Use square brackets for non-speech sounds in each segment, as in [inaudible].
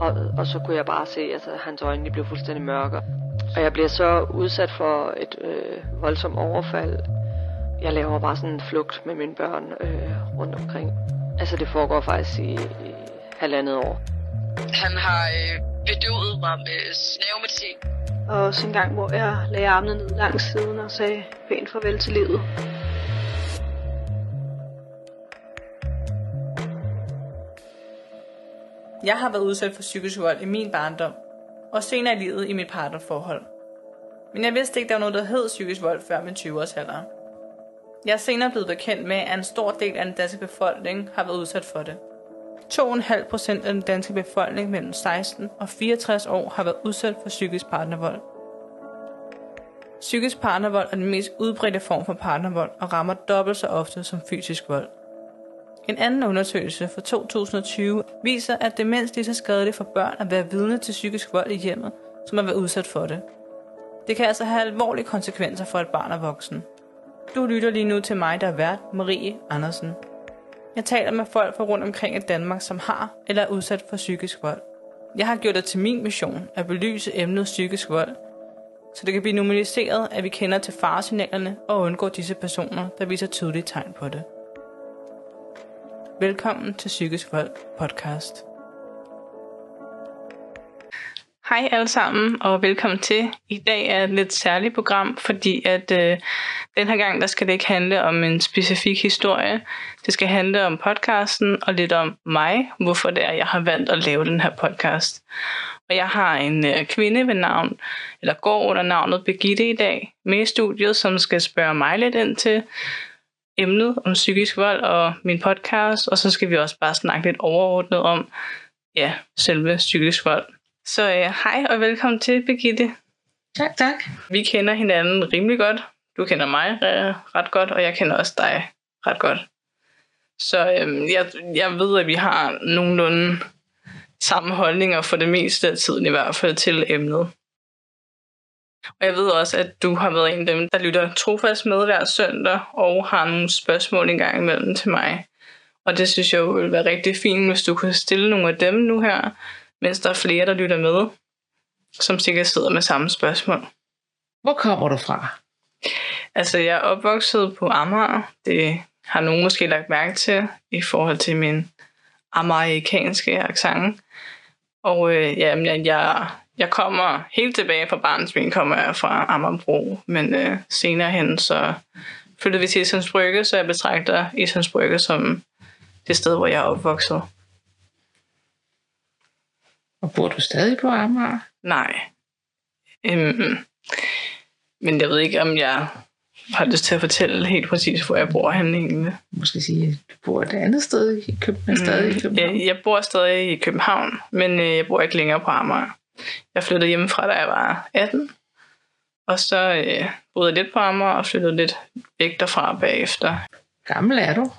Og, og så kunne jeg bare se, at altså, hans øjne blev fuldstændig mørke. Og jeg bliver så udsat for et øh, voldsomt overfald. Jeg laver bare sådan en flugt med mine børn øh, rundt omkring. Altså det foregår faktisk i, i halvandet år. Han har øh, bedøvet mig med snævmedicin. Og også en gang, hvor jeg lagde armene ned langs siden og sagde pænt farvel til livet. Jeg har været udsat for psykisk vold i min barndom, og senere i livet i mit partnerforhold. Men jeg vidste ikke, der var noget, der hed psykisk vold før min 20-års alder. Jeg er senere blevet bekendt med, at en stor del af den danske befolkning har været udsat for det. 2,5 procent af den danske befolkning mellem 16 og 64 år har været udsat for psykisk partnervold. Psykisk partnervold er den mest udbredte form for partnervold og rammer dobbelt så ofte som fysisk vold. En anden undersøgelse fra 2020 viser, at demens lige så skadeligt for børn at være vidne til psykisk vold i hjemmet, som at være udsat for det. Det kan altså have alvorlige konsekvenser for et barn og voksen. Du lytter lige nu til mig, der er vært, Marie Andersen. Jeg taler med folk fra rundt omkring i Danmark, som har eller er udsat for psykisk vold. Jeg har gjort det til min mission at belyse emnet psykisk vold, så det kan blive normaliseret, at vi kender til faresignalerne og undgår disse personer, der viser tydelige tegn på det. Velkommen til Psykisk Vold podcast. Hej alle sammen, og velkommen til. I dag er et lidt særligt program, fordi at øh, den her gang, der skal det ikke handle om en specifik historie. Det skal handle om podcasten og lidt om mig, hvorfor det er, jeg har valgt at lave den her podcast. Og jeg har en øh, kvinde ved navn, eller går under navnet Begitte i dag, med i studiet, som skal spørge mig lidt ind til emnet om psykisk vold og min podcast, og så skal vi også bare snakke lidt overordnet om ja, selve psykisk vold. Så øh, hej og velkommen til, Birgitte. Tak, tak. Vi kender hinanden rimelig godt. Du kender mig øh, ret godt, og jeg kender også dig ret godt. Så øh, jeg, jeg ved, at vi har nogenlunde samme holdninger for det meste af tiden, i hvert fald til emnet. Og jeg ved også, at du har været en af dem, der lytter trofast med hver søndag, og har nogle spørgsmål en gang imellem til mig. Og det synes jeg ville være rigtig fint, hvis du kunne stille nogle af dem nu her, mens der er flere, der lytter med, som sikkert sidder med samme spørgsmål. Hvor kommer du fra? Altså, jeg er opvokset på Amager. Det har nogen måske lagt mærke til i forhold til min amerikanske accent. Og øh, jamen, jeg, jeg kommer helt tilbage fra barnsben, kommer jeg fra Amagerbro, men øh, senere hen så flyttede vi til Islands Brygge, så jeg betragter Islands Brygge som det sted, hvor jeg er opvokset. Og bor du stadig på Amager? Nej. Øhm, men jeg ved ikke, om jeg har lyst til at fortælle helt præcis, hvor jeg bor henne egentlig. Måske sige, at du bor et andet sted i København. Stadig i København. Jeg, jeg bor stadig i København, men øh, jeg bor ikke længere på Amager. Jeg flyttede hjemmefra, da jeg var 18. Og så øh, boede jeg lidt på Amager og flyttede lidt væk derfra bagefter. Gammel er du?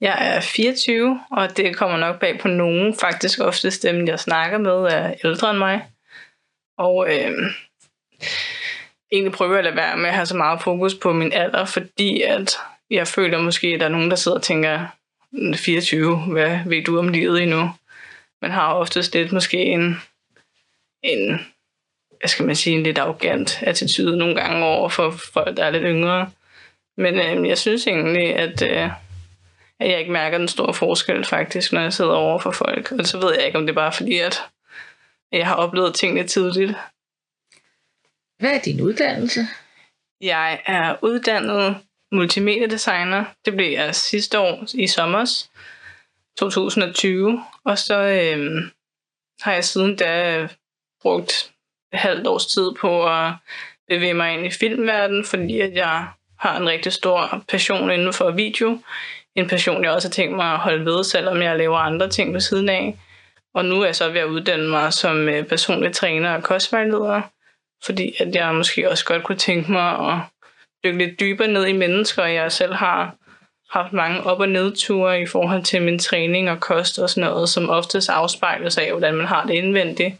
Jeg er 24, og det kommer nok bag på nogen. Faktisk oftest dem, jeg snakker med, er ældre end mig. Og øh, egentlig prøver jeg at lade være med at have så meget fokus på min alder, fordi at jeg føler måske, at der er nogen, der sidder og tænker, 24, hvad ved du om livet endnu? Man har oftest lidt måske en, en hvad skal man sige, en lidt arrogant attitude nogle gange over for folk, der er lidt yngre. Men øh, jeg synes egentlig, at, øh, at jeg ikke mærker den store forskel faktisk, når jeg sidder over for folk. Og så ved jeg ikke, om det er bare fordi, at jeg har oplevet tingene tidligt. Hvad er din uddannelse? Jeg er uddannet multimediedesigner. Det blev jeg sidste år i sommer 2020. Og så øh, har jeg siden da brugt et halvt års tid på at bevæge mig ind i filmverdenen, fordi at jeg har en rigtig stor passion inden for video. En passion, jeg også har tænkt mig at holde ved, selvom jeg laver andre ting ved siden af. Og nu er jeg så ved at uddanne mig som øh, personlig træner og kostvejleder, fordi at jeg måske også godt kunne tænke mig at dykke lidt dybere ned i mennesker, jeg selv har haft mange op- og nedture i forhold til min træning og kost og sådan noget, som oftest afspejles af, hvordan man har det indvendigt.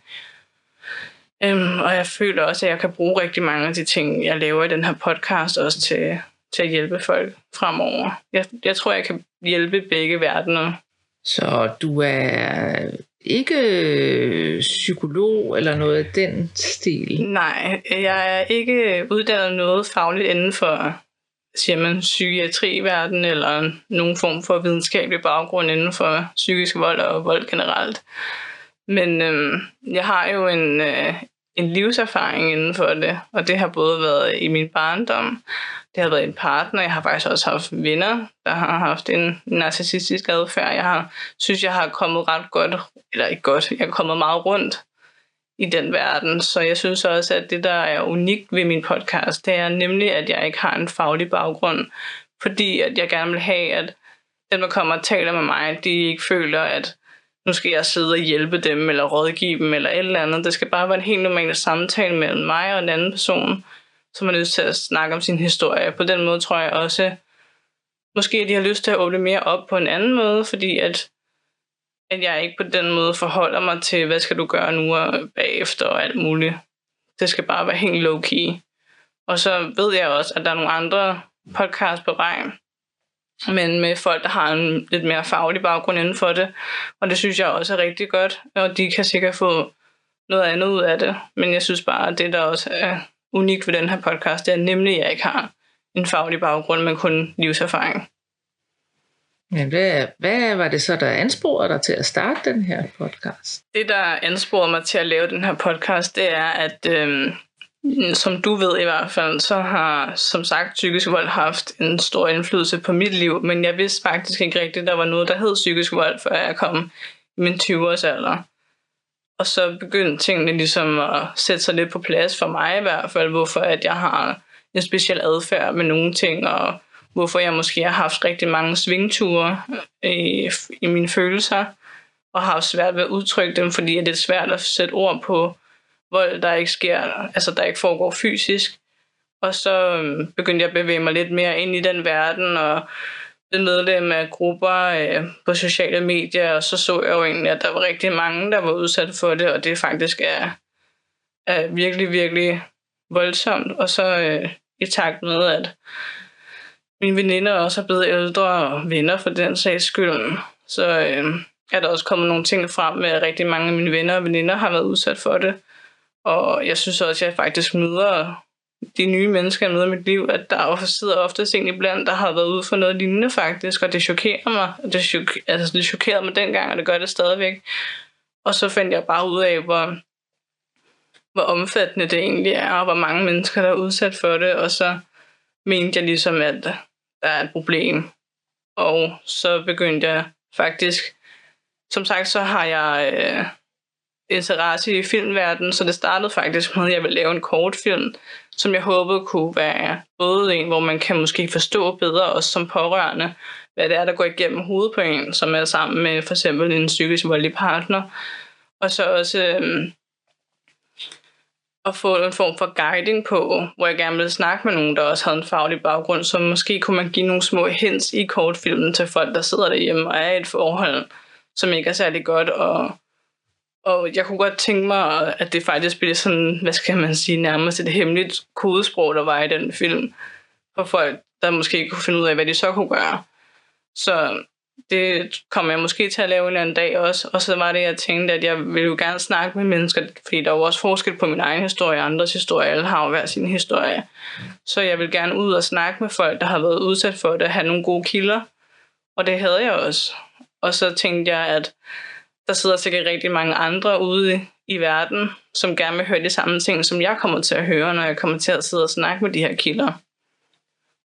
Øhm, og jeg føler også, at jeg kan bruge rigtig mange af de ting, jeg laver i den her podcast, også til, til at hjælpe folk fremover. Jeg, jeg tror, jeg kan hjælpe begge verdener. Så du er ikke psykolog eller noget af den stil. Nej, jeg er ikke uddannet noget fagligt inden for siger man, psykiatriverden eller nogen form for videnskabelig baggrund inden for psykisk vold og vold generelt. Men øhm, jeg har jo en, øh, en livserfaring inden for det, og det har både været i min barndom, det har været en partner, jeg har faktisk også haft venner, der har haft en narcissistisk adfærd. Jeg har, synes, jeg har kommet ret godt, eller ikke godt, jeg har kommet meget rundt i den verden. Så jeg synes også, at det, der er unikt ved min podcast, det er nemlig, at jeg ikke har en faglig baggrund. Fordi at jeg gerne vil have, at dem, der kommer og taler med mig, de ikke føler, at nu skal jeg sidde og hjælpe dem, eller rådgive dem, eller et eller andet. Det skal bare være en helt normal samtale mellem mig og en anden person, som er nødt til at snakke om sin historie. På den måde tror jeg også, måske at de har lyst til at åbne mere op på en anden måde, fordi at at jeg ikke på den måde forholder mig til, hvad skal du gøre nu og bagefter og alt muligt. Det skal bare være helt low-key. Og så ved jeg også, at der er nogle andre podcasts på vej, men med folk, der har en lidt mere faglig baggrund inden for det. Og det synes jeg også er rigtig godt, og de kan sikkert få noget andet ud af det. Men jeg synes bare, at det, der også er unikt ved den her podcast, det er nemlig, at jeg ikke har en faglig baggrund, men kun livserfaring. Men hvad, hvad var det så, der ansporede dig til at starte den her podcast? Det, der ansporede mig til at lave den her podcast, det er, at øhm, Mm, som du ved i hvert fald, så har som sagt psykisk vold haft en stor indflydelse på mit liv, men jeg vidste faktisk ikke rigtigt, at der var noget, der hed psykisk vold, før jeg kom i min 20-års alder. Og så begyndte tingene ligesom at sætte sig lidt på plads for mig i hvert fald, hvorfor at jeg har en speciel adfærd med nogle ting, og hvorfor jeg måske har haft rigtig mange svingture i, i mine følelser, og har haft svært ved at udtrykke dem, fordi det er svært at sætte ord på vold, der ikke sker, altså der ikke foregår fysisk. Og så øhm, begyndte jeg at bevæge mig lidt mere ind i den verden, og blev medlem af grupper øh, på sociale medier, og så så jeg jo egentlig, at der var rigtig mange, der var udsat for det, og det faktisk er, er virkelig, virkelig voldsomt. Og så øh, i takt med, at mine veninder også er blevet ældre og venner for den sags skyld. Så øh, er der også kommet nogle ting frem med, at rigtig mange af mine venner og veninder har været udsat for det. Og jeg synes også, at jeg faktisk møder de nye mennesker, jeg møder i mit liv, at der sidder ofte en iblandt, der har været ude for noget lignende faktisk, og det chokerer mig. Det, chok- altså, det chokerede mig dengang, og det gør det stadigvæk. Og så fandt jeg bare ud af, hvor, hvor omfattende det egentlig er, og hvor mange mennesker, der er udsat for det, og så mente jeg ligesom, at der er et problem. Og så begyndte jeg faktisk, som sagt, så har jeg øh, interesse i filmverdenen, så det startede faktisk med, at jeg ville lave en kortfilm, som jeg håbede kunne være både en, hvor man kan måske forstå bedre, også som pårørende, hvad det er, der går igennem hovedet på en, som er sammen med for eksempel en psykisk voldelig partner. Og så også øh, at få en form for guiding på, hvor jeg gerne ville snakke med nogen, der også havde en faglig baggrund, så måske kunne man give nogle små hints i kortfilmen til folk, der sidder derhjemme og er i et forhold, som ikke er særlig godt, og, og jeg kunne godt tænke mig, at det faktisk blev sådan, hvad skal man sige, nærmest et hemmeligt kodesprog, der var i den film, for folk, der måske ikke kunne finde ud af, hvad de så kunne gøre. Så det kommer jeg måske til at lave en eller anden dag også. Og så var det, jeg tænkte, at jeg ville jo gerne snakke med mennesker, fordi der er jo også forskel på min egen historie og andres historie. Alle har jo hver sin historie. Så jeg vil gerne ud og snakke med folk, der har været udsat for det, have nogle gode kilder. Og det havde jeg også. Og så tænkte jeg, at der sidder sikkert rigtig mange andre ude i verden, som gerne vil høre de samme ting, som jeg kommer til at høre, når jeg kommer til at sidde og snakke med de her kilder.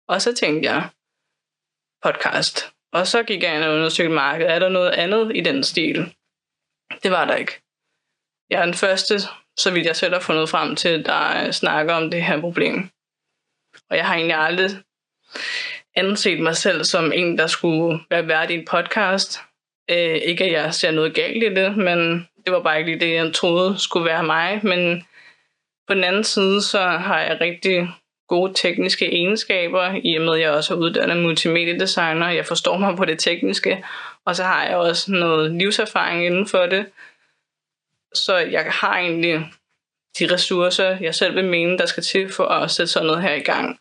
Og så tænkte jeg, podcast. Og så gik jeg ind og undersøgte markedet. Er der noget andet i den stil? Det var der ikke. Jeg er den første, så vidt jeg selv har fundet frem til, der øh, snakker om det her problem. Og jeg har egentlig aldrig anset mig selv som en, der skulle være værd i en podcast. Øh, ikke at jeg ser noget galt i det, men det var bare ikke lige det, jeg troede skulle være mig. Men på den anden side, så har jeg rigtig gode tekniske egenskaber, i og med at jeg også er uddannet multimediedesigner. Jeg forstår mig på det tekniske, og så har jeg også noget livserfaring inden for det. Så jeg har egentlig de ressourcer, jeg selv vil mene, der skal til for at sætte sådan noget her i gang.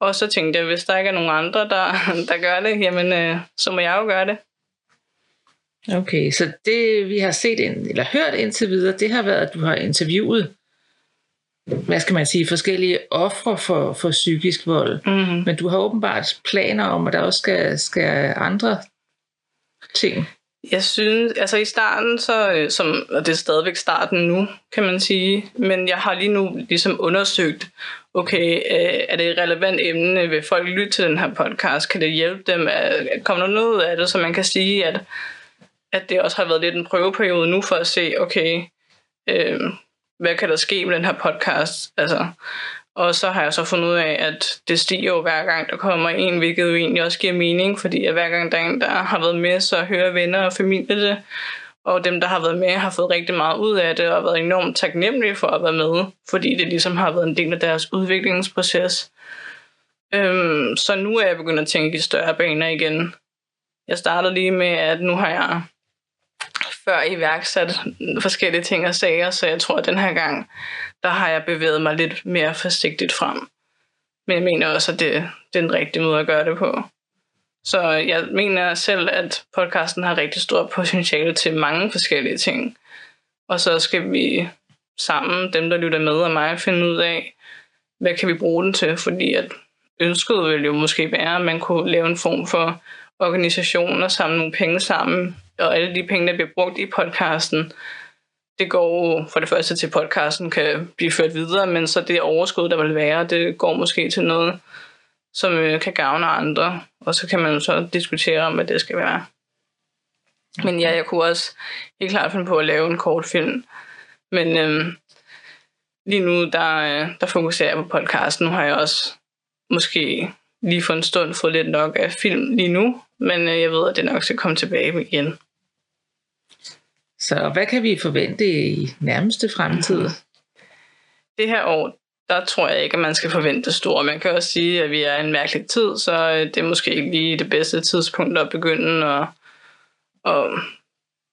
Og så tænkte jeg, hvis der ikke er nogen andre, der, [laughs] der gør det, jamen øh, så må jeg jo gøre det. Okay, så det vi har set ind, eller hørt indtil videre, det har været, at du har interviewet, hvad skal man sige, forskellige ofre for, for psykisk vold. Mm-hmm. Men du har åbenbart planer om, at der også skal, skal andre ting. Jeg synes, altså i starten, så, øh, som, og det er stadigvæk starten nu, kan man sige, men jeg har lige nu ligesom undersøgt, okay, øh, er det et relevant emne, vil folk lytte til den her podcast, kan det hjælpe dem, kommer der noget ud af det, så man kan sige, at, at det også har været lidt en prøveperiode nu for at se, okay, øh, hvad kan der ske med den her podcast, altså, og så har jeg så fundet ud af, at det stiger jo hver gang, der kommer en, hvilket jo egentlig også giver mening, fordi at hver gang der er en, der har været med, så hører venner og familie det. Og dem, der har været med, har fået rigtig meget ud af det, og været enormt taknemmelige for at være med, fordi det ligesom har været en del af deres udviklingsproces. Øhm, så nu er jeg begyndt at tænke i større baner igen. Jeg startede lige med, at nu har jeg før iværksat forskellige ting og sager, så jeg tror, at den her gang, der har jeg bevæget mig lidt mere forsigtigt frem. Men jeg mener også, at det, det er den rigtige måde at gøre det på. Så jeg mener selv, at podcasten har rigtig stort potentiale til mange forskellige ting. Og så skal vi sammen, dem der lytter med og mig, finde ud af, hvad kan vi bruge den til, fordi at ønsket ville jo måske være, at man kunne lave en form for organisation og samle nogle penge sammen, og alle de penge, der bliver brugt i podcasten, det går for det første til, at podcasten kan blive ført videre, men så det overskud, der vil være, det går måske til noget, som øh, kan gavne andre, og så kan man så diskutere om, hvad det skal være. Men ja, jeg kunne også helt klart finde på at lave en kort film, men øhm, lige nu, der, øh, der fokuserer jeg på podcasten. Nu har jeg også måske lige for en stund fået lidt nok af film lige nu, men øh, jeg ved, at det nok skal komme tilbage igen. Så hvad kan vi forvente i nærmeste fremtid? Det her år, der tror jeg ikke, at man skal forvente store. Man kan også sige, at vi er i en mærkelig tid, så øh, det er måske ikke lige det bedste tidspunkt at begynde at, og,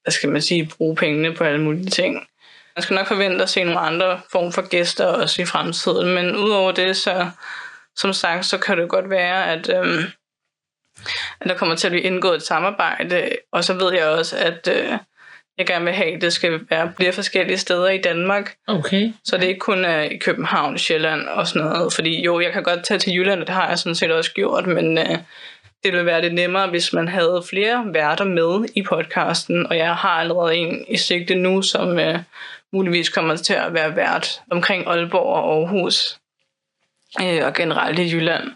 hvad skal man sige, bruge pengene på alle mulige ting. Man skal nok forvente at se nogle andre form for gæster også i fremtiden, men udover det, så som sagt, så kan det godt være, at, øhm, at der kommer til at blive indgået et samarbejde, og så ved jeg også, at øh, jeg gerne vil have, det skal være flere forskellige steder i Danmark. Okay. Så det ikke kun er i København, Sjælland og sådan noget. Fordi jo, jeg kan godt tage til Jylland, og det har jeg sådan set også gjort, men øh, det ville være lidt nemmere, hvis man havde flere værter med i podcasten, og jeg har allerede en i sigte nu, som øh, muligvis kommer til at være vært omkring Aalborg og Aarhus, øh, og generelt i Jylland.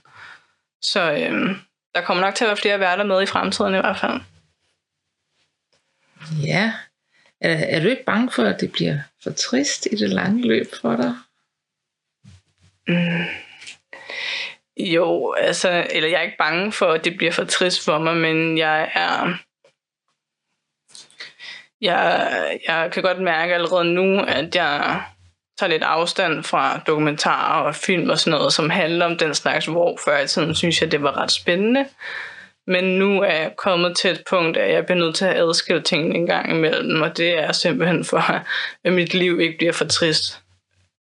Så øh, der kommer nok til at være flere værter med i fremtiden i hvert fald. Ja. Er, er du ikke bange for, at det bliver for trist i det lange løb for dig? Mm. Jo, altså, eller jeg er ikke bange for, at det bliver for trist for mig, men jeg er... Jeg, jeg kan godt mærke allerede nu, at jeg tager lidt afstand fra dokumentarer og film og sådan noget, som handler om den slags, hvor før i tiden synes jeg, det var ret spændende. Men nu er jeg kommet til et punkt, at jeg bliver nødt til at adskille tingene en gang imellem, og det er simpelthen for, [laughs] at mit liv ikke bliver for trist.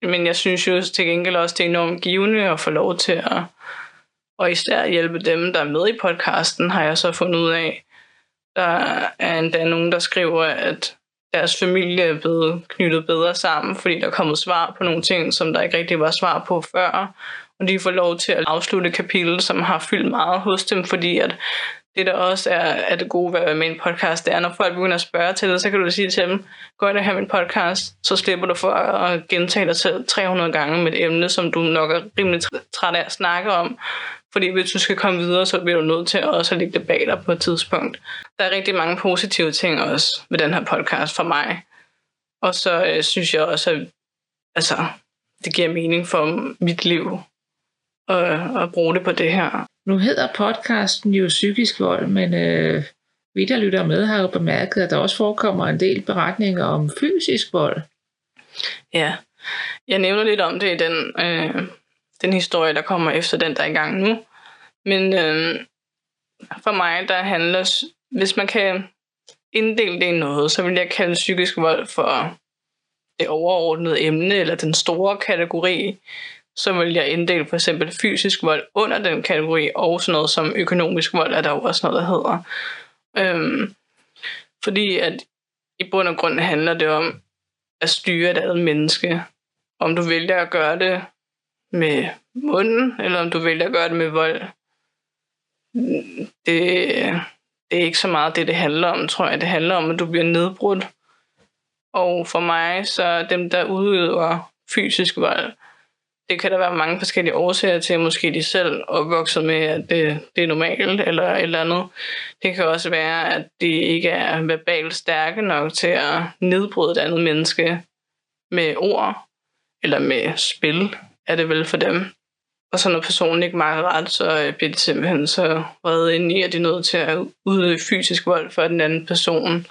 Men jeg synes jo til gengæld også, det er enormt givende at få lov til at og især hjælpe dem, der er med i podcasten, har jeg så fundet ud af. Der er endda nogen, der skriver, at deres familie er blevet knyttet bedre sammen, fordi der er kommet svar på nogle ting, som der ikke rigtig var svar på før. Og de får lov til at afslutte kapitlet, som har fyldt meget hos dem, fordi at det der også er, er det gode ved at være med i en podcast, det er, når folk begynder at spørge til det, så kan du sige til dem, gå ind og have min podcast, så slipper du for at gentage dig selv 300 gange med et emne, som du nok er rimelig træt af at snakke om. Fordi hvis du skal komme videre, så bliver du nødt til også at lægge det bag dig på et tidspunkt. Der er rigtig mange positive ting også ved den her podcast for mig. Og så øh, synes jeg også, at altså, det giver mening for mit liv at, at bruge det på det her. Nu hedder podcasten jo psykisk vold, men øh, vi der lytter med har jo bemærket, at der også forekommer en del beretninger om fysisk vold. Ja, jeg nævner lidt om det i den, øh, den historie, der kommer efter den, der er i gang nu. Men øh, for mig, der handler, hvis man kan inddele det i noget, så vil jeg kalde psykisk vold for det overordnede emne, eller den store kategori, så vil jeg inddele for eksempel fysisk vold under den kategori, og sådan noget som økonomisk vold er der jo også noget, der hedder. Øhm, Fordi at i bund og grund handler det om at styre et andet menneske. Om du vælger at gøre det med munden, eller om du vælger at gøre det med vold. Det, det er ikke så meget det, det handler om, tror jeg. Det handler om, at du bliver nedbrudt. Og for mig, så dem, der udøver fysisk vold, det kan der være mange forskellige årsager til, måske de selv er opvokset med, at det, det er normalt, eller et eller andet. Det kan også være, at de ikke er verbalt stærke nok til at nedbryde et andet menneske med ord, eller med spil, er det vel for dem. Og så når personen ikke magter ret, så øh, bliver de simpelthen så vrede ind i, at de er nødt til at udøve fysisk vold for den anden person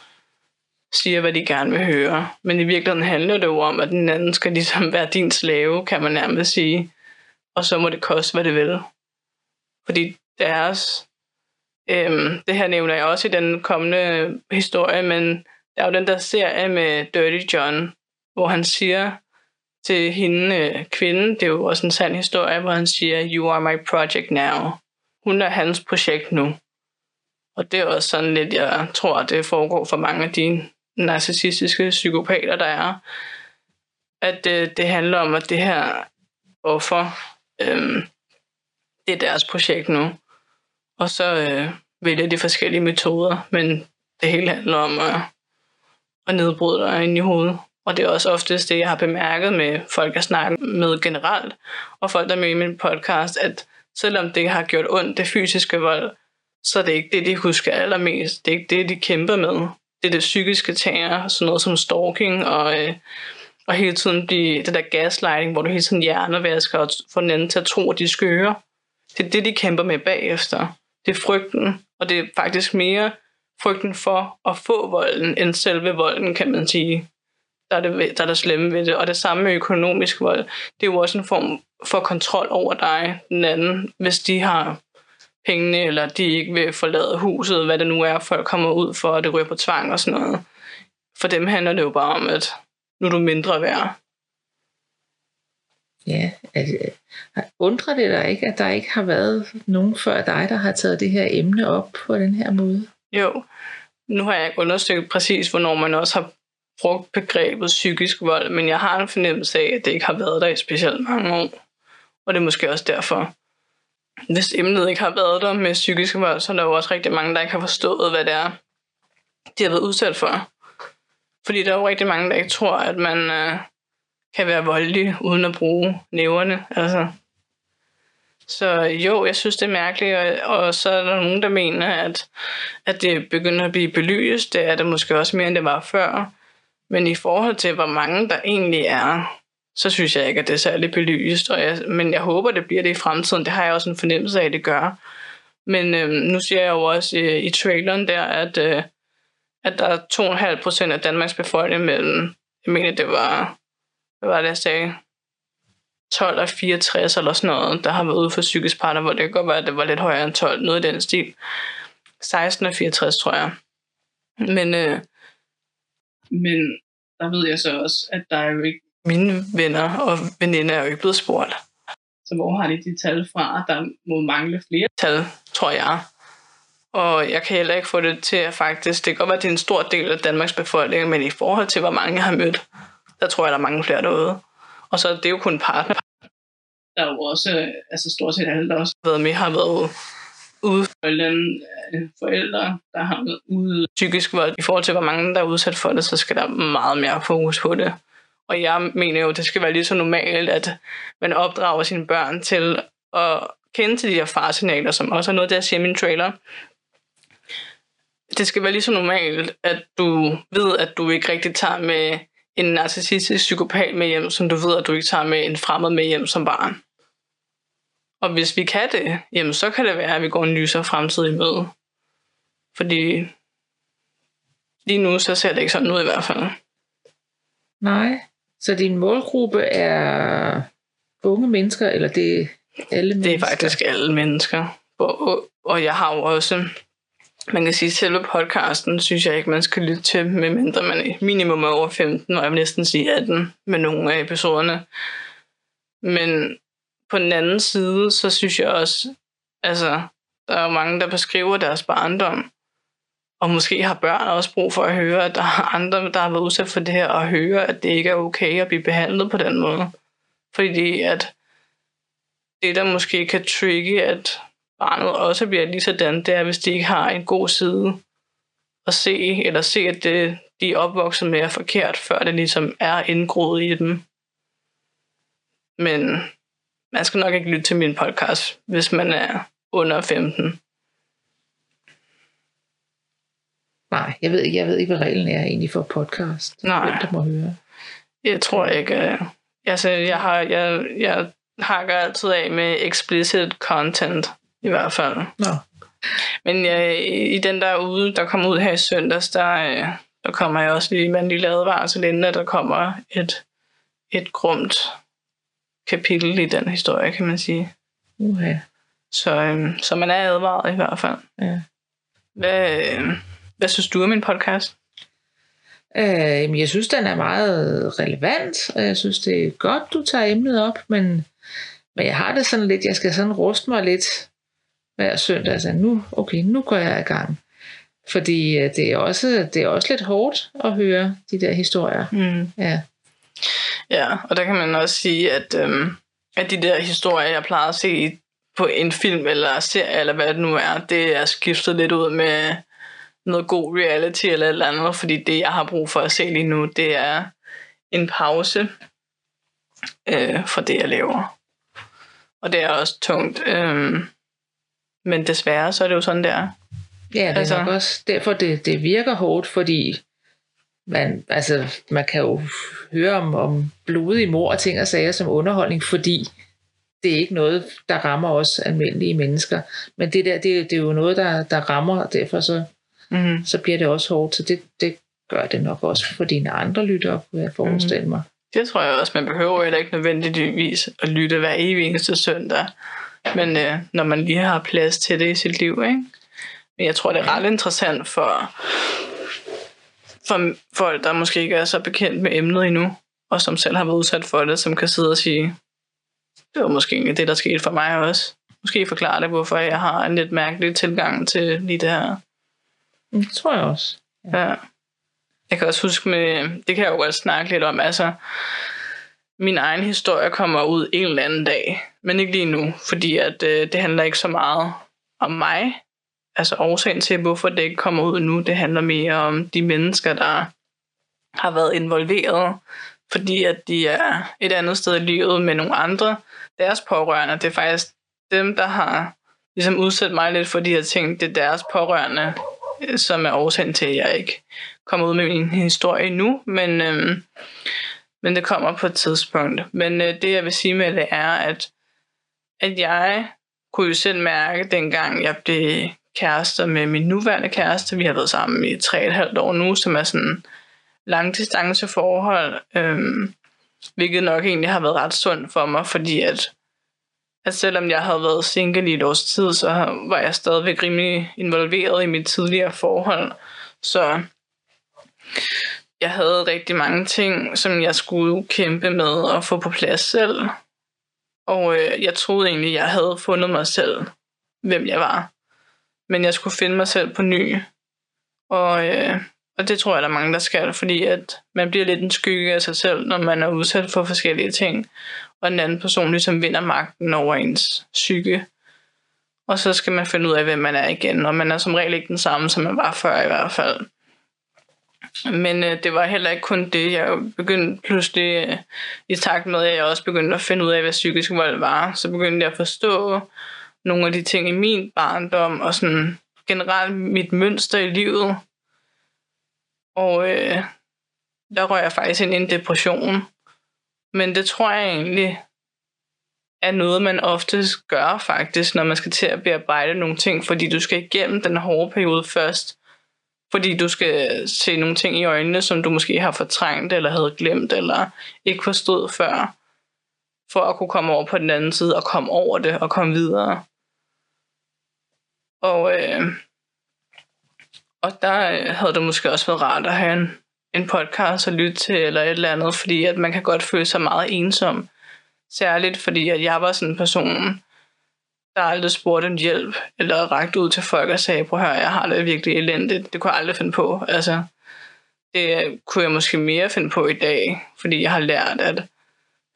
siger, hvad de gerne vil høre. Men i virkeligheden handler det jo om, at den anden skal ligesom være din slave, kan man nærmest sige. Og så må det koste, hvad det vil. Fordi deres... Øhm, det her nævner jeg også i den kommende historie, men der er jo den der serie med Dirty John, hvor han siger til hende, øh, kvinden, det er jo også en sand historie, hvor han siger, you are my project now. Hun er hans projekt nu. Og det er også sådan lidt, jeg tror, det foregår for mange af de narcissistiske psykopater, der er. At det, øh, det handler om, at det her offer, øh, det er deres projekt nu. Og så øh, vælger de forskellige metoder, men det hele handler om at, at nedbryde dig ind i hovedet. Og det er også oftest det, jeg har bemærket med folk, jeg snakker med generelt, og folk, der er med i min podcast, at selvom det har gjort ondt, det fysiske vold, så er det ikke det, de husker allermest. Det er ikke det, de kæmper med det, det psykiske tager, sådan noget som stalking og, øh, og hele tiden blive, det der gaslighting, hvor du hele tiden hjernevasker og får den anden til at tro, at de skøre. Det er det, de kæmper med bagefter. Det er frygten, og det er faktisk mere frygten for at få volden, end selve volden, kan man sige. Der er det, der er det slemme ved det. Og det samme med økonomisk vold. Det er jo også en form for kontrol over dig, den anden, hvis de har pengene, eller de ikke vil forlade huset, hvad det nu er, folk kommer ud for, og det ryger på tvang og sådan noget. For dem handler det jo bare om, at nu er du mindre værd. Ja, at, undrer det dig ikke, at der ikke har været nogen før dig, der har taget det her emne op på den her måde? Jo, nu har jeg ikke undersøgt præcis, hvornår man også har brugt begrebet psykisk vold, men jeg har en fornemmelse af, at det ikke har været der i specielt mange år. Og det er måske også derfor hvis emnet ikke har været der med psykisk vold, så er der jo også rigtig mange, der ikke har forstået, hvad det er, de har været udsat for. Fordi der er jo rigtig mange, der ikke tror, at man øh, kan være voldelig uden at bruge næverne. Altså. Så jo, jeg synes, det er mærkeligt, og, og så er der nogen, der mener, at, at det begynder at blive belyst. Det er det måske også mere, end det var før. Men i forhold til, hvor mange der egentlig er, så synes jeg ikke, at det er særlig belyst. Og jeg, men jeg håber, det bliver det i fremtiden. Det har jeg også en fornemmelse af, at det gør. Men øh, nu siger jeg jo også i, i traileren der, at, øh, at der er 2,5 procent af Danmarks befolkning mellem, jeg mener, det var, hvad var det, jeg sagde, 12 og 64 eller sådan noget, der har været ude for psykisk partner, hvor det kan godt være, at det var lidt højere end 12, noget i den stil. 16 og 64, tror jeg. Men, øh, men der ved jeg så også, at der er jo ikke mine venner og veninder er jo ikke blevet spurgt. Så hvor har de de tal fra? Der må mangle flere tal, tror jeg. Og jeg kan heller ikke få det til at faktisk, det kan godt være, at det er en stor del af Danmarks befolkning, men i forhold til, hvor mange jeg har mødt, der tror jeg, der er mange flere derude. Og så det er jo kun partner. Der er jo også, altså stort set alle, der også har været med, har været ude for øh, forældre, der har været ude psykisk vold. I forhold til, hvor mange der er udsat for det, så skal der meget mere fokus på det. Og jeg mener jo, at det skal være lige så normalt, at man opdrager sine børn til at kende til de her farsignaler, som også er noget, der siger i min trailer. Det skal være lige så normalt, at du ved, at du ikke rigtig tager med en narcissistisk psykopat med hjem, som du ved, at du ikke tager med en fremmed med hjem som barn. Og hvis vi kan det, jamen så kan det være, at vi går en lysere fremtid i møde. Fordi lige nu, så ser det ikke sådan ud i hvert fald. Nej. Så din målgruppe er unge mennesker, eller det er alle mennesker? Det er faktisk alle mennesker. Og, og jeg har jo også, man kan sige, selve podcasten, synes jeg ikke, man skal lytte til, medmindre man er minimum over 15, og jeg vil næsten sige 18 med nogle af episoderne. Men på den anden side, så synes jeg også, altså, der er jo mange, der beskriver deres barndom og måske har børn også brug for at høre, at der er andre, der har været udsat for det her, og høre, at det ikke er okay at blive behandlet på den måde. Fordi at det, der måske kan trigge, at barnet også bliver lige sådan, det er, hvis de ikke har en god side at se, eller se, at det, de er opvokset med er forkert, før det ligesom er indgroet i dem. Men man skal nok ikke lytte til min podcast, hvis man er under 15. Nej, jeg ved ikke, jeg ved ikke, hvad reglen er egentlig for podcast. Nej. Hvem der må høre. Jeg tror ikke... øh, Altså, jeg har, jeg, jeg hakker altid af med explicit content, i hvert fald. Nå, Men øh, i den der ude, der kommer ud her i søndags, der, øh, der kommer jeg også lige med en lille advarsel, inden at der kommer et, et grumt kapitel i den historie, kan man sige. uha. Så, øh, så man er advaret i hvert fald. Ja. Hvad, øh, hvad synes du om min podcast? Øh, jeg synes, den er meget relevant, og jeg synes, det er godt, du tager emnet op, men, men jeg har det sådan lidt, jeg skal sådan ruste mig lidt hver søndag, altså nu, okay, nu går jeg i gang. Fordi øh, det er, også, det er også lidt hårdt at høre de der historier. Mm. Ja, Ja, og der kan man også sige, at, øhm, at de der historier, jeg plejer at se på en film eller serie, eller hvad det nu er, det er skiftet lidt ud med noget god reality eller et eller andet, fordi det, jeg har brug for at se lige nu, det er en pause øh, fra det, jeg laver. Og det er også tungt. Øh, men desværre, så er det jo sådan, det er. ja det er Altså- nok også derfor, det, det virker hårdt, fordi man, altså, man kan jo høre om, om blodige mor og ting og sager som underholdning, fordi det er ikke noget, der rammer os almindelige mennesker. Men det der, det, det er jo noget, der, der rammer, og derfor så, Mm. så bliver det også hårdt. Så det, det gør det nok også for dine andre lyttere, kunne jeg forestille mig. Det tror jeg også, man behøver heller ikke nødvendigvis at lytte hver evig eneste søndag. Men øh, når man lige har plads til det i sit liv, ikke? Men jeg tror, det er ret interessant for, for folk, der måske ikke er så bekendt med emnet endnu, og som selv har været udsat for det, som kan sidde og sige, det var måske ikke det, der skete for mig også. Måske forklare det, hvorfor jeg har en lidt mærkelig tilgang til lige det her. Mm, det tror jeg også. Ja. Jeg kan også huske med, det kan jeg jo godt snakke lidt om, altså, min egen historie kommer ud en eller anden dag, men ikke lige nu, fordi at, øh, det handler ikke så meget om mig. Altså årsagen til, hvorfor det ikke kommer ud nu, det handler mere om de mennesker, der har været involveret, fordi at de er et andet sted i livet med nogle andre. Deres pårørende, det er faktisk dem, der har ligesom udsat mig lidt for de her ting. Det er deres pårørende, som er årsagen til, at jeg ikke kommer ud med min historie nu, men, øh, men det kommer på et tidspunkt. Men øh, det, jeg vil sige med det, er, at, at jeg kunne jo selv mærke, dengang jeg blev kærester med min nuværende kæreste, vi har været sammen i tre og et halvt år nu, som er sådan langdistanceforhold, øh, hvilket nok egentlig har været ret sundt for mig, fordi at, at selvom jeg havde været single i et års tid, så var jeg stadigvæk rimelig involveret i mit tidligere forhold. Så jeg havde rigtig mange ting, som jeg skulle kæmpe med at få på plads selv. Og øh, jeg troede egentlig, jeg havde fundet mig selv, hvem jeg var. Men jeg skulle finde mig selv på ny. Og, øh, og det tror jeg, der er mange, der skal, fordi at man bliver lidt en skygge af sig selv, når man er udsat for forskellige ting. Og en anden person ligesom vinder magten over ens psyke. Og så skal man finde ud af, hvem man er igen. Og man er som regel ikke den samme, som man var før i hvert fald. Men øh, det var heller ikke kun det. Jeg begyndte pludselig, øh, i takt med, at jeg også begyndte at finde ud af, hvad psykisk vold var, så begyndte jeg at forstå nogle af de ting i min barndom, og sådan generelt mit mønster i livet. Og øh, der røg jeg faktisk ind i en depression. Men det tror jeg egentlig er noget, man oftest gør faktisk, når man skal til at bearbejde nogle ting, fordi du skal igennem den hårde periode først, fordi du skal se nogle ting i øjnene, som du måske har fortrængt, eller havde glemt, eller ikke forstod før, for at kunne komme over på den anden side, og komme over det, og komme videre. Og, øh, og der øh, havde det måske også været rart at have en, en podcast at lytte til, eller et eller andet, fordi at man kan godt føle sig meget ensom. Særligt fordi, at jeg var sådan en person, der aldrig spurgte en hjælp, eller rakte ud til folk og sagde, prøv at høre, jeg har det virkelig elendigt. Det kunne jeg aldrig finde på. Altså, det kunne jeg måske mere finde på i dag, fordi jeg har lært, at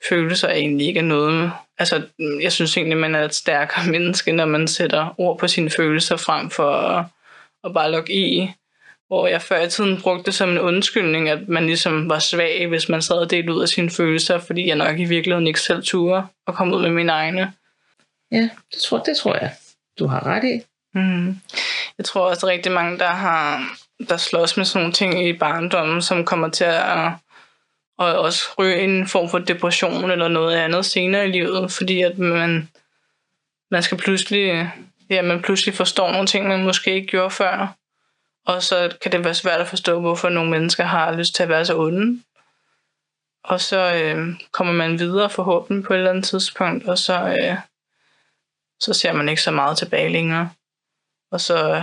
følelser egentlig ikke er noget. Altså, jeg synes egentlig, man er et stærkere menneske, når man sætter ord på sine følelser frem for at, at bare logge i. Hvor jeg før i tiden brugte det som en undskyldning, at man ligesom var svag, hvis man sad og delte ud af sine følelser, fordi jeg nok i virkeligheden ikke selv turde at komme ud med mine egne. Ja, det tror, det tror jeg, du har ret i. Mm. Jeg tror også, at rigtig mange, der har der slås med sådan nogle ting i barndommen, som kommer til at og også ryge en form for depression eller noget andet senere i livet, fordi at man, man skal pludselig, ja, man pludselig forstår nogle ting, man måske ikke gjorde før. Og så kan det være svært at forstå, hvorfor nogle mennesker har lyst til at være så onde. Og så øh, kommer man videre forhåbentlig på et eller andet tidspunkt, og så, øh, så ser man ikke så meget tilbage længere. Og så øh,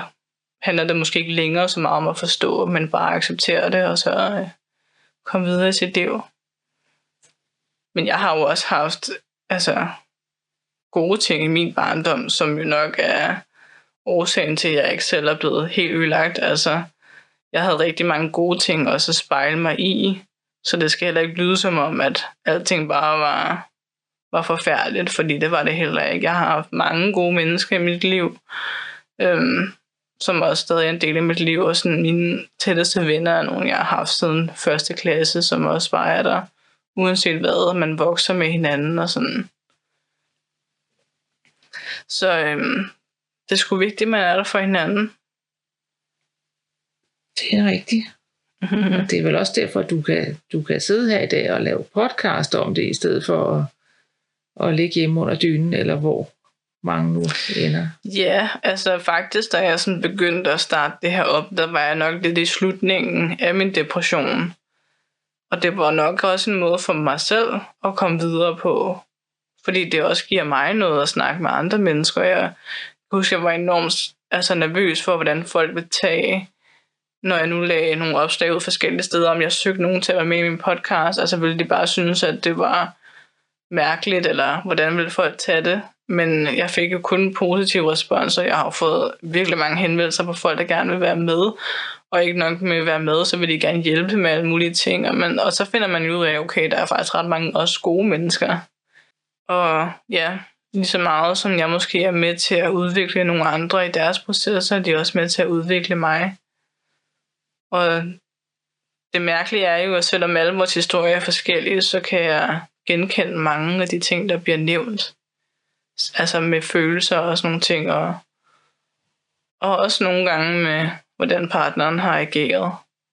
handler det måske ikke længere så meget om at forstå, men bare acceptere det, og så øh, komme videre i sit liv. Men jeg har jo også haft altså, gode ting i min barndom, som jo nok er årsagen til, at jeg ikke selv er blevet helt ødelagt. Altså, jeg havde rigtig mange gode ting også at spejle mig i, så det skal heller ikke lyde som om, at alting bare var, var forfærdeligt, fordi det var det heller ikke. Jeg har haft mange gode mennesker i mit liv, øhm, som også stadig er en del af mit liv, og sådan mine tætteste venner er nogle, jeg har haft siden første klasse, som også bare er der, uanset hvad, man vokser med hinanden og sådan. Så øhm, det er sgu vigtigt, at man er der for hinanden. Det er rigtigt. [laughs] Og det er vel også derfor, at du kan, du kan sidde her i dag og lave podcast om det, i stedet for at, at ligge hjemme under dynen, eller hvor mange nu ender. Ja, altså faktisk, da jeg sådan begyndte at starte det her op, der var jeg nok lidt i slutningen af min depression. Og det var nok også en måde for mig selv at komme videre på. Fordi det også giver mig noget at snakke med andre mennesker. Jeg husker, jeg var enormt altså, nervøs for, hvordan folk vil tage, når jeg nu lagde nogle opslag ud forskellige steder, om jeg søgte nogen til at være med i min podcast. Altså ville de bare synes, at det var mærkeligt, eller hvordan ville folk tage det. Men jeg fik jo kun positiv respons, jeg har fået virkelig mange henvendelser på folk, der gerne vil være med. Og ikke nok med at være med, så vil de gerne hjælpe med alle mulige ting. Og, man, og så finder man jo ud af, okay, der er faktisk ret mange også gode mennesker. Og ja, lige så meget som jeg måske er med til at udvikle nogle andre i deres processer, er de også med til at udvikle mig. Og det mærkelige er jo, at selvom alle vores historier er forskellige, så kan jeg genkende mange af de ting, der bliver nævnt altså med følelser og sådan nogle ting, og, og også nogle gange med, hvordan partneren har ageret.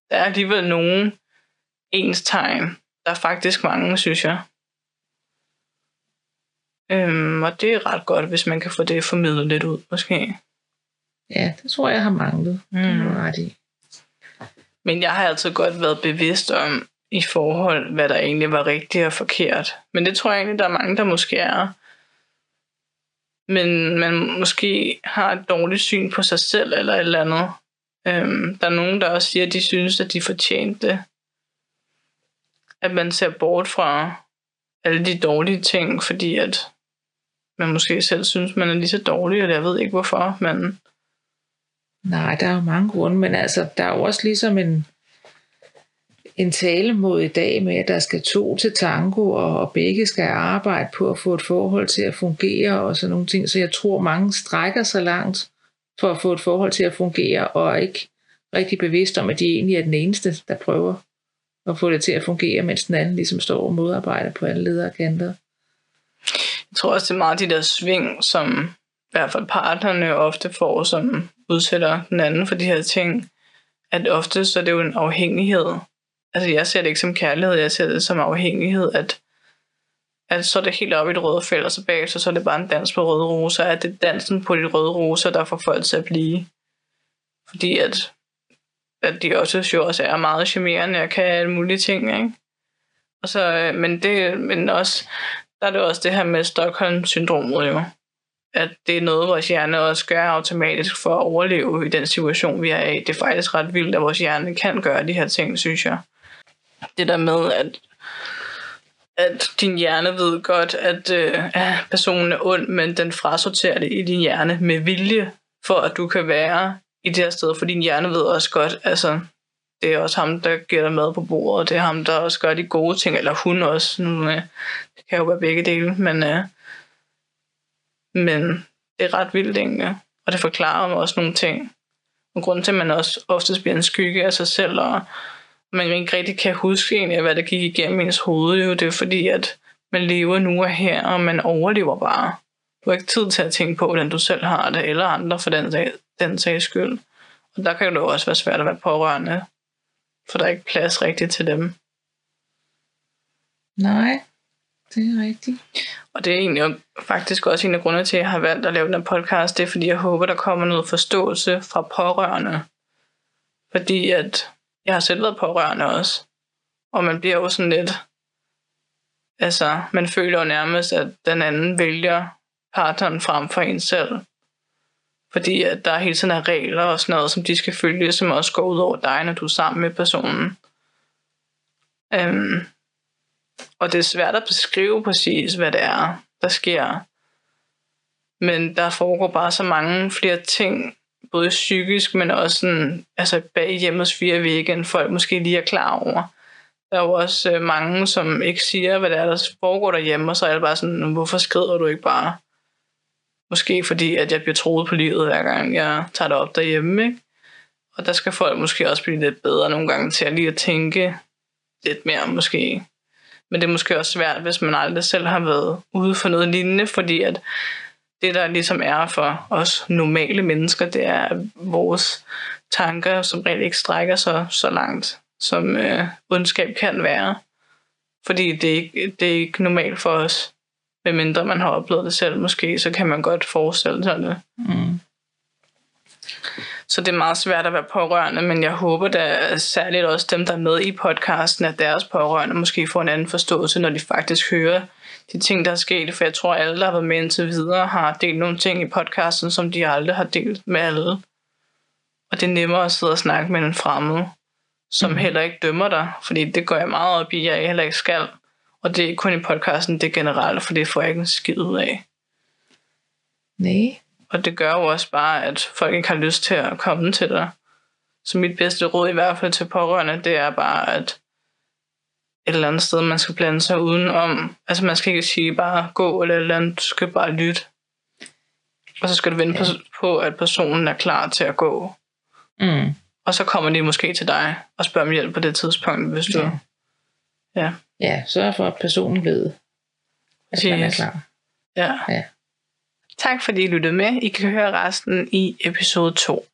Der er alligevel nogen ens tegn. Der er faktisk mange, synes jeg. Øhm, og det er ret godt, hvis man kan få det formidlet lidt ud, måske. Ja, det tror jeg har manglet. Mm. Det er ret i. Men jeg har altid godt været bevidst om, i forhold, hvad der egentlig var rigtigt og forkert. Men det tror jeg egentlig, der er mange, der måske er men man måske har et dårligt syn på sig selv eller et eller andet. Øhm, der er nogen, der også siger, at de synes, at de fortjente det. At man ser bort fra alle de dårlige ting, fordi at man måske selv synes, man er lige så dårlig, og jeg ved ikke hvorfor, men... Nej, der er jo mange grunde, men altså, der er jo også ligesom en, en tale mod i dag med, at der skal to til tango, og begge skal arbejde på at få et forhold til at fungere og sådan nogle ting. Så jeg tror, mange strækker sig langt for at få et forhold til at fungere, og er ikke rigtig bevidst om, at de egentlig er den eneste, der prøver at få det til at fungere, mens den anden ligesom står og modarbejder på alle ledere kanter. Jeg tror også, det er meget de der sving, som i hvert fald partnerne ofte får, som udsætter den anden for de her ting. At ofte så er det jo en afhængighed altså jeg ser det ikke som kærlighed, jeg ser det som afhængighed, at, at så er det helt op i det røde felt, og så bagefter så er det bare en dans på røde roser, at det er dansen på de røde roser, der får folk til at blive. Fordi at, at de også jo også er meget charmerende og kan alle mulige ting, ikke? Og så, øh, men, det, men også, der er det også det her med Stockholm-syndromet jo. At det er noget, vores hjerne også gør automatisk for at overleve i den situation, vi er i. Det er faktisk ret vildt, at vores hjerne kan gøre de her ting, synes jeg det der med, at at din hjerne ved godt, at øh, personen er ond, men den frasorterer det i din hjerne med vilje, for at du kan være i det her sted. For din hjerne ved også godt, altså, det er også ham, der giver dig mad på bordet, og det er ham, der også gør de gode ting, eller hun også. Nu, øh, det kan jo være begge dele, men, øh, men det er ret vildt egentlig, og det forklarer mig også nogle ting. Og grunden til, at man også oftest bliver en skygge af sig selv, og man ikke rigtig kan huske egentlig, hvad der gik igennem ens hoved, jo, det er fordi, at man lever nu og her, og man overlever bare. Du har ikke tid til at tænke på, hvordan du selv har det, eller andre for den, sag, den sags skyld. Og der kan det jo også være svært at være pårørende, for der er ikke plads rigtigt til dem. Nej, det er rigtigt. Og det er egentlig faktisk også en af grundene til, at jeg har valgt at lave den her podcast. Det er, fordi jeg håber, der kommer noget forståelse fra pårørende. Fordi at jeg har selv været pårørende også. Og man bliver jo sådan lidt... Altså, man føler jo nærmest, at den anden vælger partneren frem for en selv. Fordi at der er hele tiden er regler og sådan noget, som de skal følge, som også går ud over dig, når du er sammen med personen. Øhm, og det er svært at beskrive præcis, hvad det er, der sker. Men der foregår bare så mange flere ting, både psykisk, men også sådan, altså bag hjemmets fire vægge, end folk måske lige er klar over. Der er jo også øh, mange, som ikke siger, hvad det er, der foregår derhjemme, og så er det bare sådan, hvorfor skrider du ikke bare? Måske fordi, at jeg bliver troet på livet, hver gang jeg tager det op derhjemme, ikke? Og der skal folk måske også blive lidt bedre nogle gange til at lige at tænke lidt mere måske. Men det er måske også svært, hvis man aldrig selv har været ude for noget lignende, fordi at det, der ligesom er for os normale mennesker, det er, at vores tanker som regel ikke strækker sig så langt, som øh, ondskab kan være. Fordi det er, ikke, det er ikke normalt for os. Medmindre man har oplevet det selv måske, så kan man godt forestille sig det. Mm. Så det er meget svært at være pårørende, men jeg håber da særligt også dem, der er med i podcasten, at deres pårørende måske får en anden forståelse, når de faktisk hører de ting, der er sket. For jeg tror, at alle, der har været med indtil videre, har delt nogle ting i podcasten, som de aldrig har delt med alle. Og det er nemmere at sidde og snakke med en fremmed, som mm. heller ikke dømmer dig, fordi det går jeg meget op i, at jeg heller ikke skal. Og det er ikke kun i podcasten, det er generelt, for det får jeg ikke en skid ud af. Nej. Og det gør jo også bare, at folk ikke har lyst til at komme til dig. Så mit bedste råd i hvert fald til pårørende, det er bare, at et eller andet sted, man skal blande sig udenom. Altså man skal ikke sige bare gå eller et eller andet, du skal bare lytte. Og så skal du vente ja. på, at personen er klar til at gå. Mm. Og så kommer de måske til dig og spørger om hjælp på det tidspunkt, hvis du... Ja. Ja. Ja, sørg for, at personen ved, at man er Præcis. klar. ja. Ja. Tak fordi I lyttede med. I kan høre resten i episode 2.